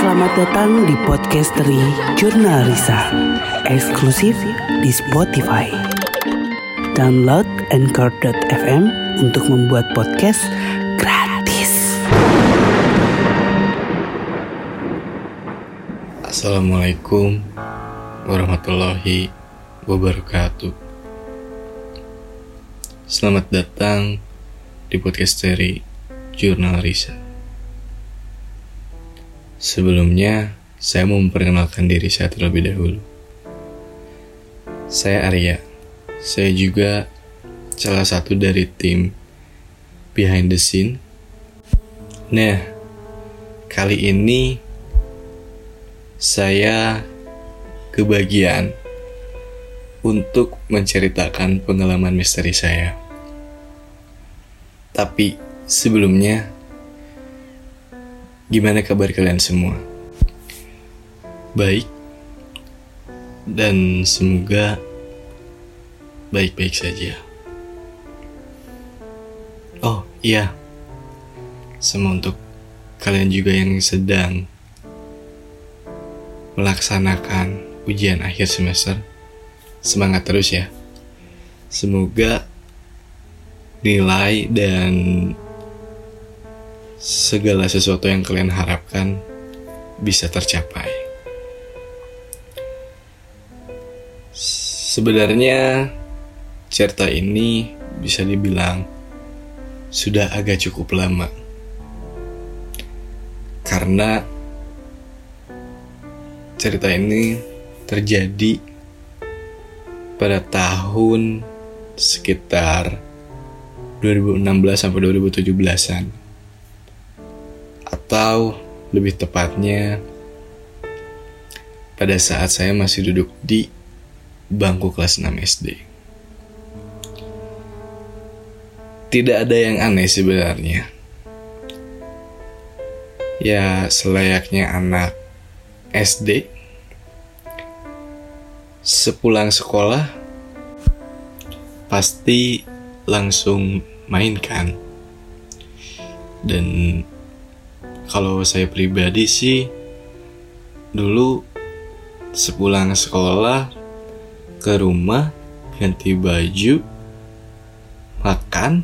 Selamat datang di podcastery Jurnal Risa. Eksklusif di Spotify. Download Anchor.fm untuk membuat podcast gratis. Assalamualaikum warahmatullahi wabarakatuh. Selamat datang di podcast dari Jurnal Risa Sebelumnya, saya mau memperkenalkan diri saya terlebih dahulu. Saya Arya. Saya juga salah satu dari tim Behind the Scene. Nah, kali ini saya kebagian untuk menceritakan pengalaman misteri saya. Tapi sebelumnya, gimana kabar kalian semua? Baik, dan semoga baik-baik saja. Oh iya, sama untuk kalian juga yang sedang melaksanakan ujian akhir semester. Semangat terus ya. Semoga nilai dan segala sesuatu yang kalian harapkan bisa tercapai. Sebenarnya cerita ini bisa dibilang sudah agak cukup lama. Karena cerita ini terjadi pada tahun sekitar 2016 sampai 2017-an. Atau lebih tepatnya pada saat saya masih duduk di bangku kelas 6 SD. Tidak ada yang aneh sebenarnya. Ya, selayaknya anak SD sepulang sekolah pasti langsung main kan dan kalau saya pribadi sih dulu sepulang sekolah ke rumah ganti baju makan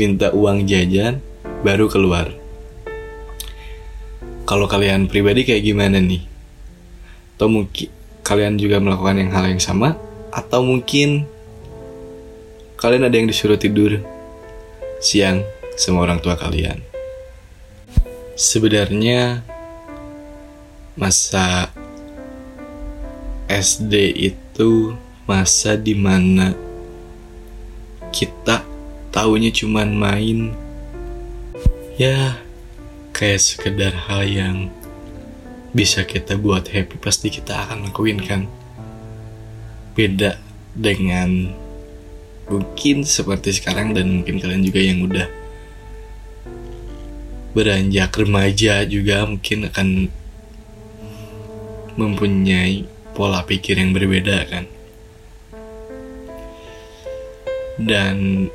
minta uang jajan baru keluar kalau kalian pribadi kayak gimana nih? Atau mungkin kalian juga melakukan yang hal yang sama? Atau mungkin kalian ada yang disuruh tidur siang sama orang tua kalian? Sebenarnya masa SD itu masa di mana kita taunya cuman main. Ya kayak sekedar hal yang bisa kita buat happy pasti kita akan lakuin kan? Beda dengan mungkin seperti sekarang dan mungkin kalian juga yang udah beranjak remaja juga mungkin akan mempunyai pola pikir yang berbeda kan. Dan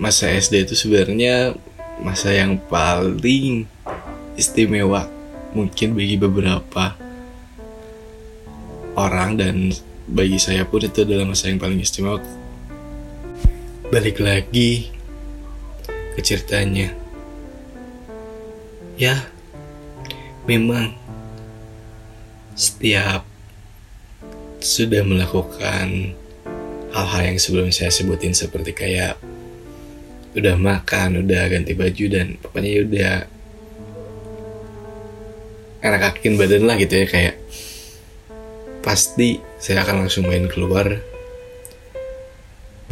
masa SD itu sebenarnya masa yang paling istimewa mungkin bagi beberapa orang dan bagi saya pun itu adalah masa yang paling istimewa. Balik lagi ke ceritanya ya memang setiap sudah melakukan hal-hal yang sebelum saya sebutin seperti kayak udah makan, udah ganti baju dan pokoknya ya udah enak-enakin badan lah gitu ya kayak pasti saya akan langsung main keluar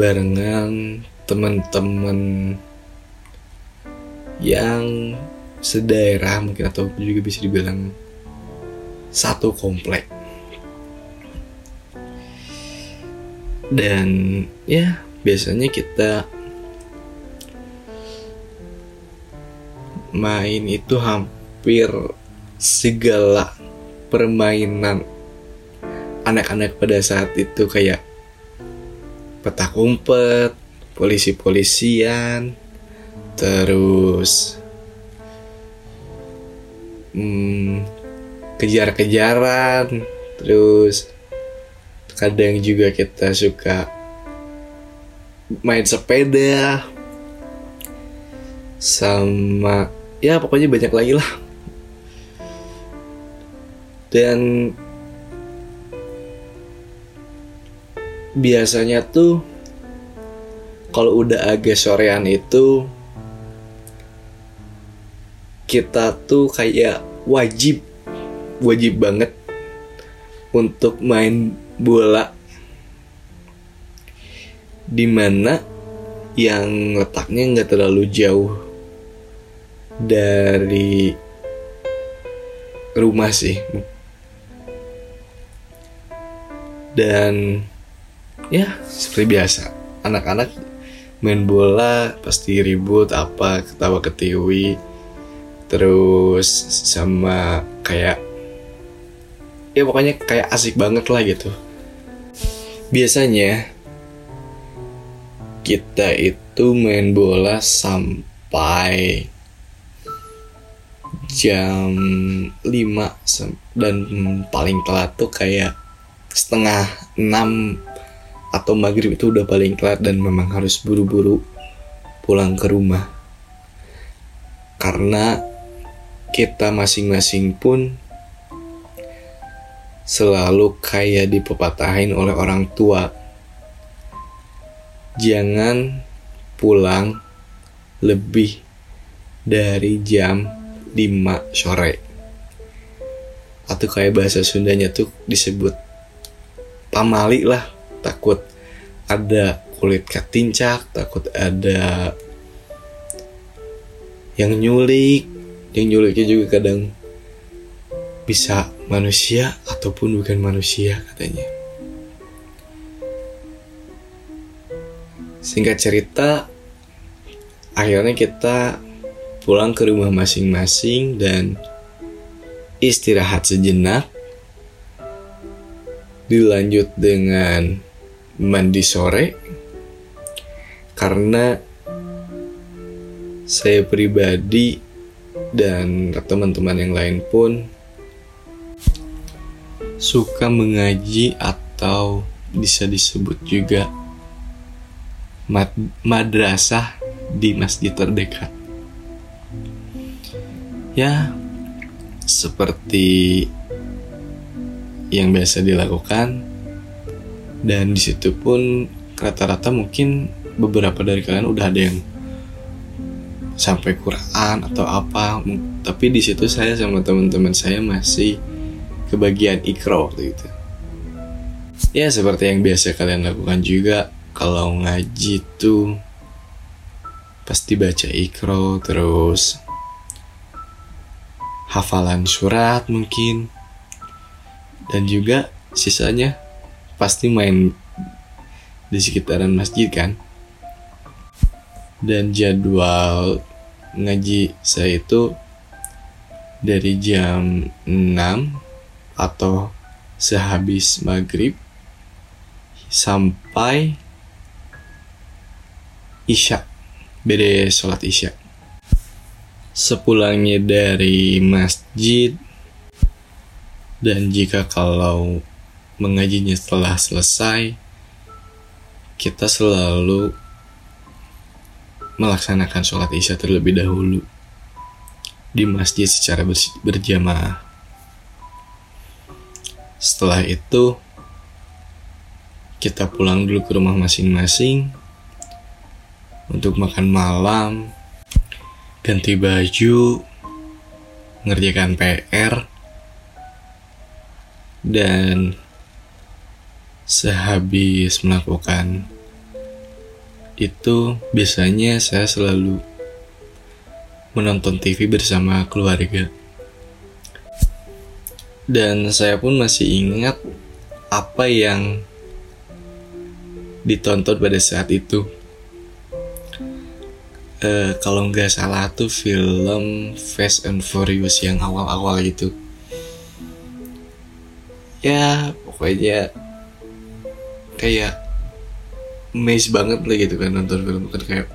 barengan teman-teman yang sedaerah mungkin atau juga bisa dibilang satu komplek. Dan ya biasanya kita main itu hampir segala permainan anak-anak pada saat itu kayak petak umpet, polisi-polisian, terus hmm, kejar-kejaran terus kadang juga kita suka main sepeda sama ya pokoknya banyak lagi lah. Dan biasanya tuh kalau udah agak sorean itu kita tuh kayak wajib wajib banget untuk main bola. Di mana yang letaknya nggak terlalu jauh dari rumah sih. Dan ya seperti biasa anak-anak main bola pasti ribut apa ketawa ketiwi terus sama kayak ya pokoknya kayak asik banget lah gitu. Biasanya kita itu main bola sampai jam 5 dan paling telat tuh kayak setengah 6 atau maghrib itu udah paling telat dan memang harus buru-buru pulang ke rumah. Karena kita masing-masing pun selalu kayak dipepatahin oleh orang tua. Jangan pulang lebih dari jam 5 sore. Atau kayak bahasa Sundanya tuh disebut pamali lah. Takut ada kulit katincak takut ada yang nyulik yang nyuliknya juga kadang bisa manusia ataupun bukan manusia katanya. Singkat cerita akhirnya kita pulang ke rumah masing-masing dan istirahat sejenak. Dilanjut dengan mandi sore karena saya pribadi dan teman-teman yang lain pun suka mengaji atau bisa disebut juga mad madrasah di masjid terdekat. Ya, seperti yang biasa dilakukan dan di situ pun rata-rata mungkin beberapa dari kalian udah ada yang sampai Quran atau apa. Tapi di situ saya sama teman-teman saya masih kebagian ikro waktu itu. Ya seperti yang biasa kalian lakukan juga. Kalau ngaji tuh pasti baca ikro terus hafalan surat mungkin. Dan juga sisanya pasti main di sekitaran masjid kan. Dan jadwal ngaji saya itu dari jam 6 atau sehabis maghrib sampai isya. Beda sholat isya. Sepulangnya dari masjid. Dan jika kalau mengajinya setelah selesai, kita selalu melaksanakan sholat isya terlebih dahulu di masjid secara berjamaah. Setelah itu, kita pulang dulu ke rumah masing-masing untuk makan malam, ganti baju, ngerjakan PR, dan sehabis melakukan itu biasanya saya selalu menonton TV bersama keluarga. Dan saya pun masih ingat apa yang ditonton pada saat itu. Uh, kalau nggak salah tuh film Fast and Furious yang awal-awal gitu. Ya pokoknya kayak amazed banget lah gitu kan nonton film kan kayak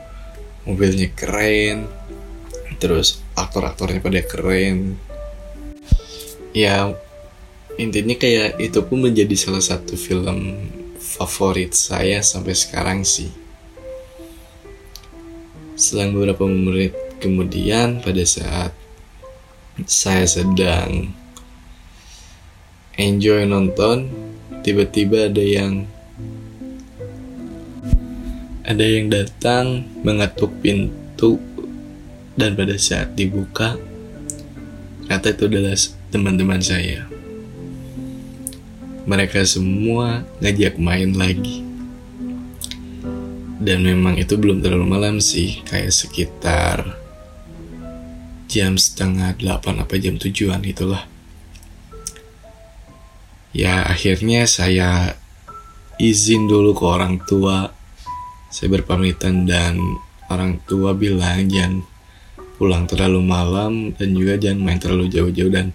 mobilnya keren terus aktor-aktornya pada keren. Ya intinya kayak itu pun menjadi salah satu film favorit saya sampai sekarang sih. Selang beberapa menit kemudian pada saat saya sedang enjoy nonton tiba-tiba ada yang ada yang datang mengetuk pintu dan pada saat dibuka ternyata itu adalah teman-teman saya. Mereka semua ngajak main lagi. Dan memang itu belum terlalu malam sih kayak sekitar jam setengah delapan apa jam tujuan itulah. Ya akhirnya saya izin dulu ke orang tua saya berpamitan dan orang tua bilang jangan pulang terlalu malam dan juga jangan main terlalu jauh-jauh. Dan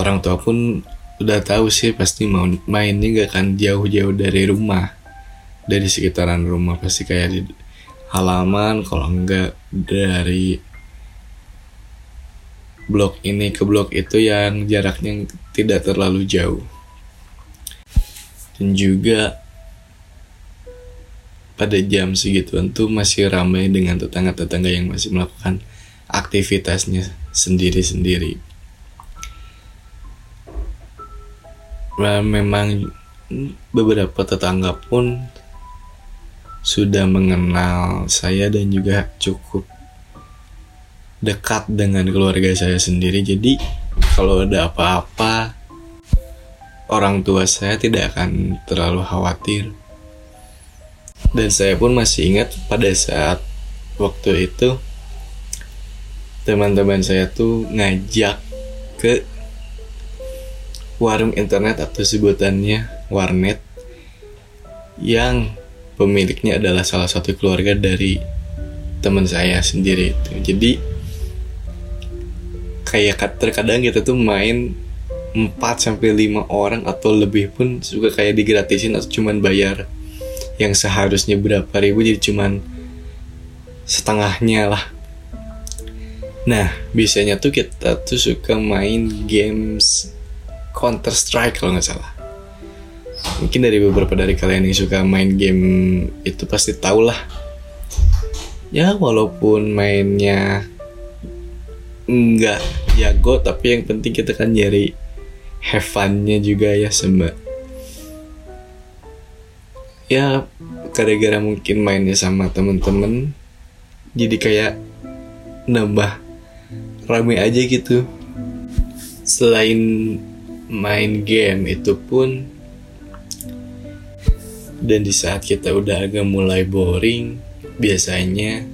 orang tua pun udah tahu sih pasti mau mainnya gak akan jauh-jauh dari rumah. Dari sekitaran rumah pasti kayak di halaman kalau enggak dari blok ini ke blok itu yang jaraknya tidak terlalu jauh. Dan juga pada jam segituan tuh masih ramai dengan tetangga-tetangga yang masih melakukan aktivitasnya sendiri-sendiri. Nah, memang beberapa tetangga pun sudah mengenal saya dan juga cukup dekat dengan keluarga saya sendiri. Jadi kalau ada apa-apa orang tua saya tidak akan terlalu khawatir dan saya pun masih ingat pada saat waktu itu teman-teman saya tuh ngajak ke warung internet atau sebutannya warnet yang pemiliknya adalah salah satu keluarga dari teman saya sendiri itu. Jadi kayak terkadang kita tuh main 4 sampai 5 orang atau lebih pun suka kayak digratisin atau cuman bayar yang seharusnya berapa ribu jadi cuman setengahnya lah. Nah biasanya tuh kita tuh suka main games Counter Strike kalau nggak salah. Mungkin dari beberapa dari kalian yang suka main game itu pasti tau lah. Ya walaupun mainnya nggak jago tapi yang penting kita kan nyari have fun-nya juga ya sembah ya gara-gara mungkin mainnya sama temen-temen jadi kayak nambah rame aja gitu. Selain main game itu pun dan di saat kita udah agak mulai boring biasanya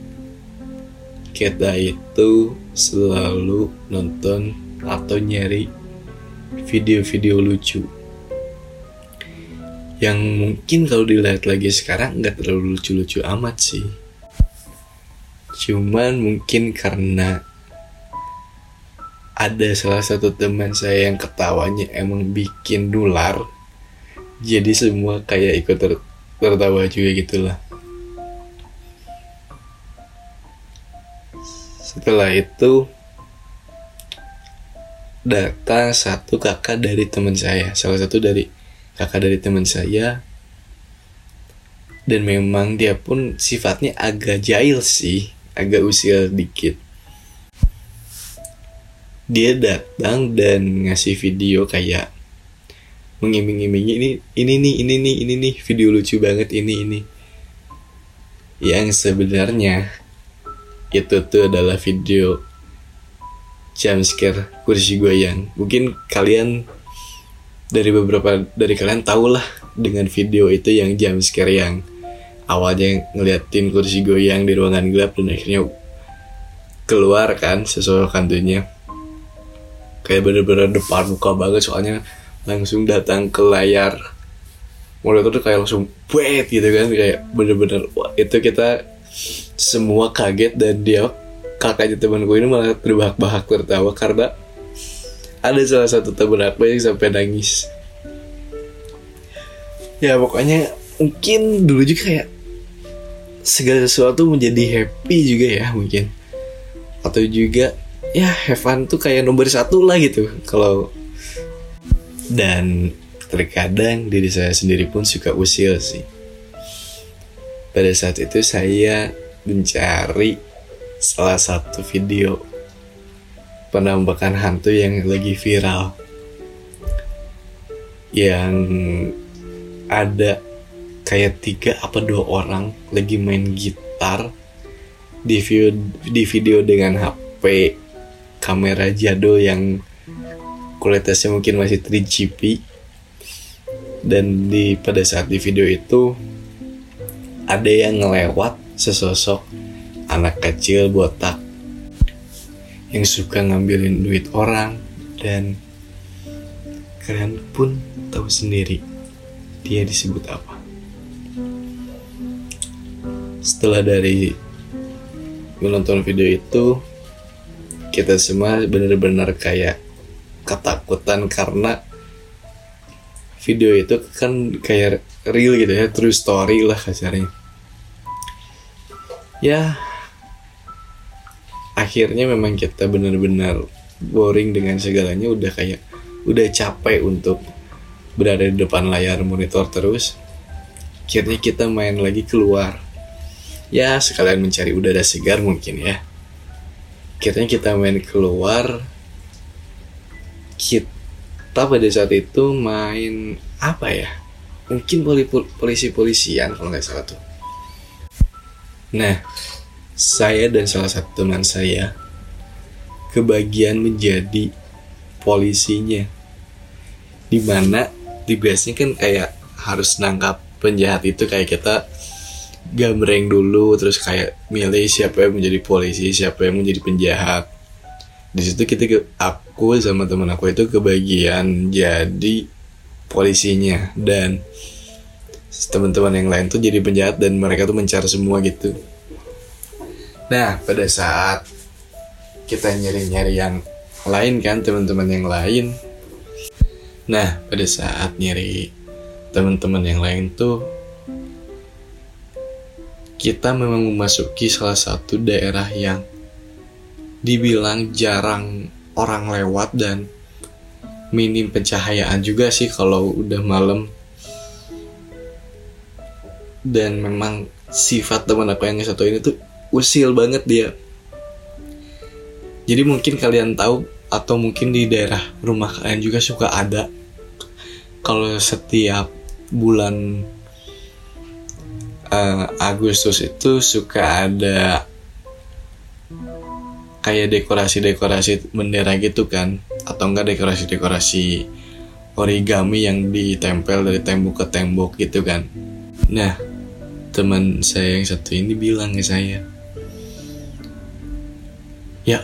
kita itu selalu nonton atau nyari video-video lucu yang mungkin kalau dilihat lagi sekarang nggak terlalu lucu-lucu amat sih. Cuman mungkin karena ada salah satu teman saya yang ketawanya emang bikin nular jadi semua kayak ikut ter tertawa juga gitulah. Setelah itu datang satu kakak dari teman saya salah satu dari kakak dari teman saya. Dan memang dia pun sifatnya agak jahil sih agak usil dikit. Dia datang dan ngasih video kayak mengiming-imingi ini ini nih ini nih ini nih video lucu banget ini ini. Yang sebenarnya itu tuh adalah video jump scare kursi goyang. Mungkin kalian dari beberapa dari kalian tahu lah dengan video itu yang jam scare yang awalnya ngeliatin kursi goyang di ruangan gelap dan akhirnya keluar kan sesuai kantunya kayak bener-bener depan muka banget soalnya langsung datang ke layar mulai itu kayak langsung wet gitu kan kayak bener-bener itu kita semua kaget dan dia kakaknya temanku ini malah terbahak-bahak tertawa karena ada salah satu temen aku yang sampai nangis. Ya pokoknya mungkin dulu juga kayak segala sesuatu menjadi happy juga ya mungkin. Atau juga ya have tuh kayak nomor satu lah gitu kalau. Dan terkadang diri saya sendiri pun suka usil sih. Pada saat itu saya mencari salah satu video penampakan hantu yang lagi viral. Yang ada kayak tiga apa dua orang lagi main gitar di video di video dengan HP kamera jadul yang kualitasnya mungkin masih 3GP dan di pada saat di video itu ada yang ngelewat sesosok anak kecil botak yang suka ngambilin duit orang dan kalian pun tahu sendiri dia disebut apa. Setelah dari menonton video itu, kita semua benar-benar kayak ketakutan karena video itu kan kayak real gitu ya, true story lah kasarnya. Ya, akhirnya memang kita benar-benar boring dengan segalanya udah kayak udah capek untuk berada di depan layar monitor terus. Akhirnya kita main lagi keluar. Ya sekalian mencari udara segar mungkin ya. Akhirnya kita main keluar. Kita pada saat itu main apa ya? Mungkin polisi polisian kalau nggak salah tuh. Nah saya dan salah satu teman saya kebagian menjadi polisinya. Di mana di biasanya kan kayak harus nangkap penjahat itu kayak kita gambreng dulu terus kayak milih siapa yang menjadi polisi siapa yang menjadi penjahat. Di situ kita ke, aku sama teman aku itu kebagian jadi polisinya. Dan teman-teman yang lain tuh jadi penjahat dan mereka tuh mencari semua gitu Nah, pada saat kita nyari-nyari yang lain kan, teman-teman yang lain. Nah, pada saat nyari teman-teman yang lain tuh kita memang memasuki salah satu daerah yang dibilang jarang orang lewat dan minim pencahayaan juga sih kalau udah malam dan memang sifat teman aku yang satu ini tuh usil banget dia. Jadi mungkin kalian tahu atau mungkin di daerah rumah kalian juga suka ada. Kalau setiap bulan uh, Agustus itu suka ada kayak dekorasi-dekorasi bendera gitu kan. Atau enggak dekorasi-dekorasi origami yang ditempel dari tembok ke tembok gitu kan. Nah teman saya yang satu ini bilang ke saya ya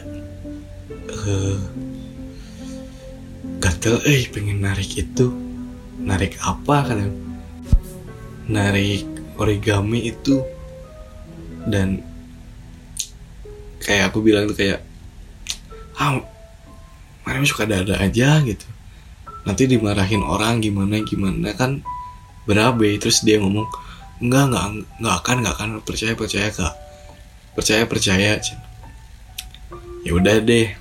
uh, gatel eh pengen narik itu. Narik apa kan narik origami itu. Dan kayak aku bilang tuh kayak ah mana suka dada aja gitu. Nanti dimarahin orang gimana gimana kan berabe. Terus dia ngomong enggak enggak enggak akan enggak akan. Percaya percaya kak. Percaya percaya ya udah deh.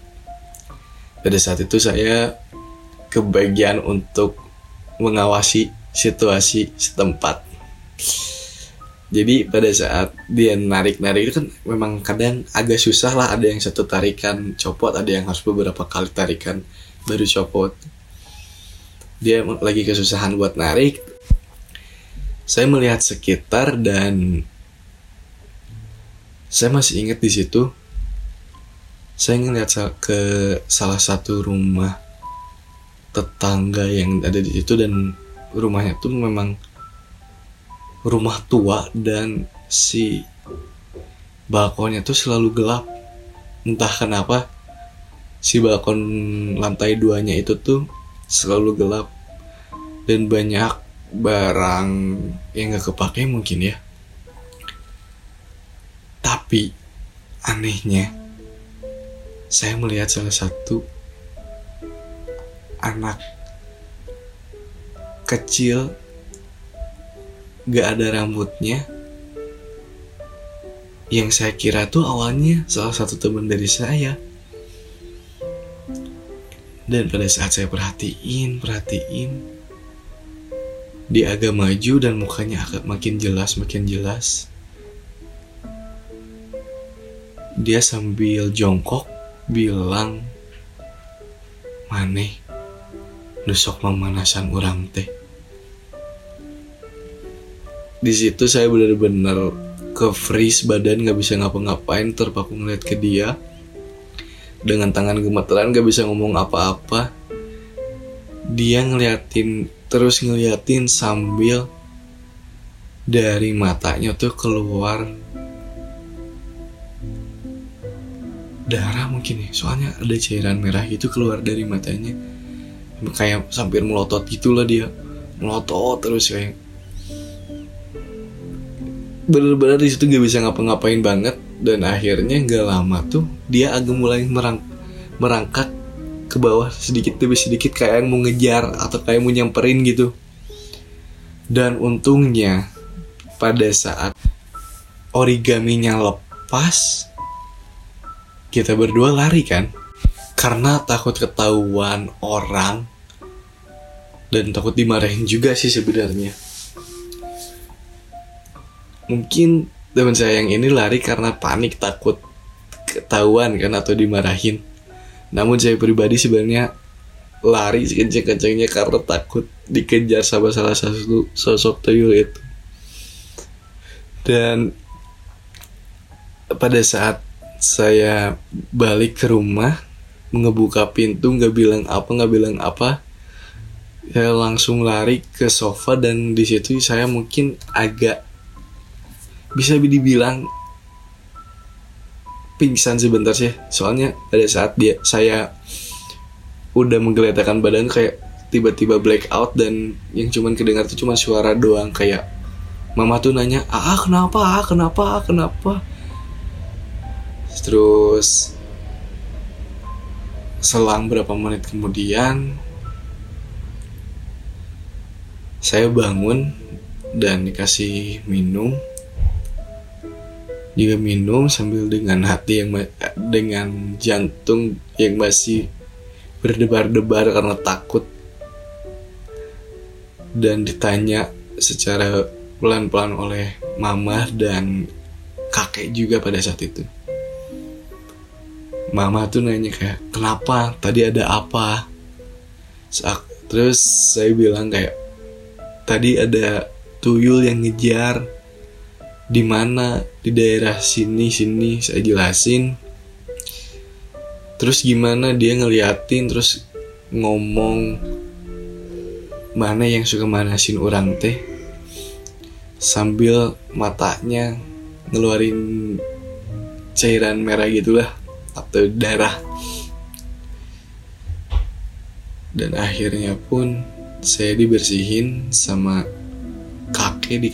Pada saat itu saya kebagian untuk mengawasi situasi setempat. Jadi pada saat dia narik-narik itu kan memang kadang agak susah lah ada yang satu tarikan copot ada yang harus beberapa kali tarikan baru copot. Dia lagi kesusahan buat narik. Saya melihat sekitar dan saya masih ingat di situ saya ngeliat ke salah satu rumah tetangga yang ada di situ dan rumahnya tuh memang rumah tua dan si balkonnya tuh selalu gelap. Entah kenapa si balkon lantai duanya itu tuh selalu gelap dan banyak barang yang gak kepake mungkin ya. Tapi anehnya saya melihat salah satu anak kecil gak ada rambutnya yang saya kira tuh awalnya salah satu teman dari saya Dan pada saat saya perhatiin, perhatiin, dia agak maju dan mukanya agak makin jelas, makin jelas. Dia sambil jongkok bilang, Maneh, nusok pemanasan orang teh. Di situ saya benar-benar ke freeze badan nggak bisa ngapa-ngapain terpaku ngeliat ke dia. Dengan tangan gemeteran gak bisa ngomong apa-apa. Dia ngeliatin terus ngeliatin sambil dari matanya tuh keluar darah mungkin ya. Soalnya ada cairan merah itu keluar dari matanya. Kayak sambil melotot gitulah dia. Melotot terus kayak. Bener-bener di situ gak bisa ngapa-ngapain banget. Dan akhirnya nggak lama tuh dia agak mulai merang merangkak ke bawah sedikit demi sedikit kayak yang mau ngejar atau kayak mau nyamperin gitu. Dan untungnya pada saat origaminya lepas kita berdua lari kan? Karena takut ketahuan orang dan takut dimarahin juga sih sebenarnya. Mungkin teman saya yang ini lari karena panik takut ketahuan kan atau dimarahin. Namun saya pribadi sebenarnya lari sekencang-kencangnya karena takut dikejar sama salah satu sosok tuyul itu. Dan pada saat saya balik ke rumah ngebuka pintu nggak bilang apa nggak bilang apa. Saya langsung lari ke sofa dan di situ saya mungkin agak bisa dibilang pingsan sebentar sih. Soalnya pada saat dia saya udah menggeletakkan badan kayak tiba-tiba blackout dan yang cuman kedengar tuh cuma suara doang kayak mama tuh nanya ah kenapa? Ah kenapa? Ah kenapa terus selang berapa menit kemudian saya bangun dan dikasih minum juga minum sambil dengan hati yang dengan jantung yang masih berdebar-debar karena takut dan ditanya secara pelan-pelan oleh mama dan kakek juga pada saat itu. Mama tuh nanya kayak kenapa? Tadi ada apa? Terus saya bilang kayak tadi ada tuyul yang ngejar. Di mana? Di daerah sini sini. Saya jelasin. Terus gimana? Dia ngeliatin terus ngomong mana yang suka manasin orang teh? Sambil matanya ngeluarin cairan merah gitulah atau darah. Dan akhirnya pun saya dibersihin sama kakek di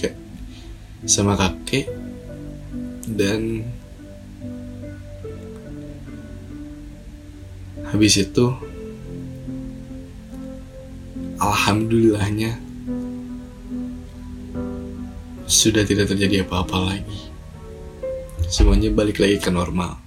sama kakek dan habis itu alhamdulillahnya sudah tidak terjadi apa-apa lagi. Semuanya balik lagi ke normal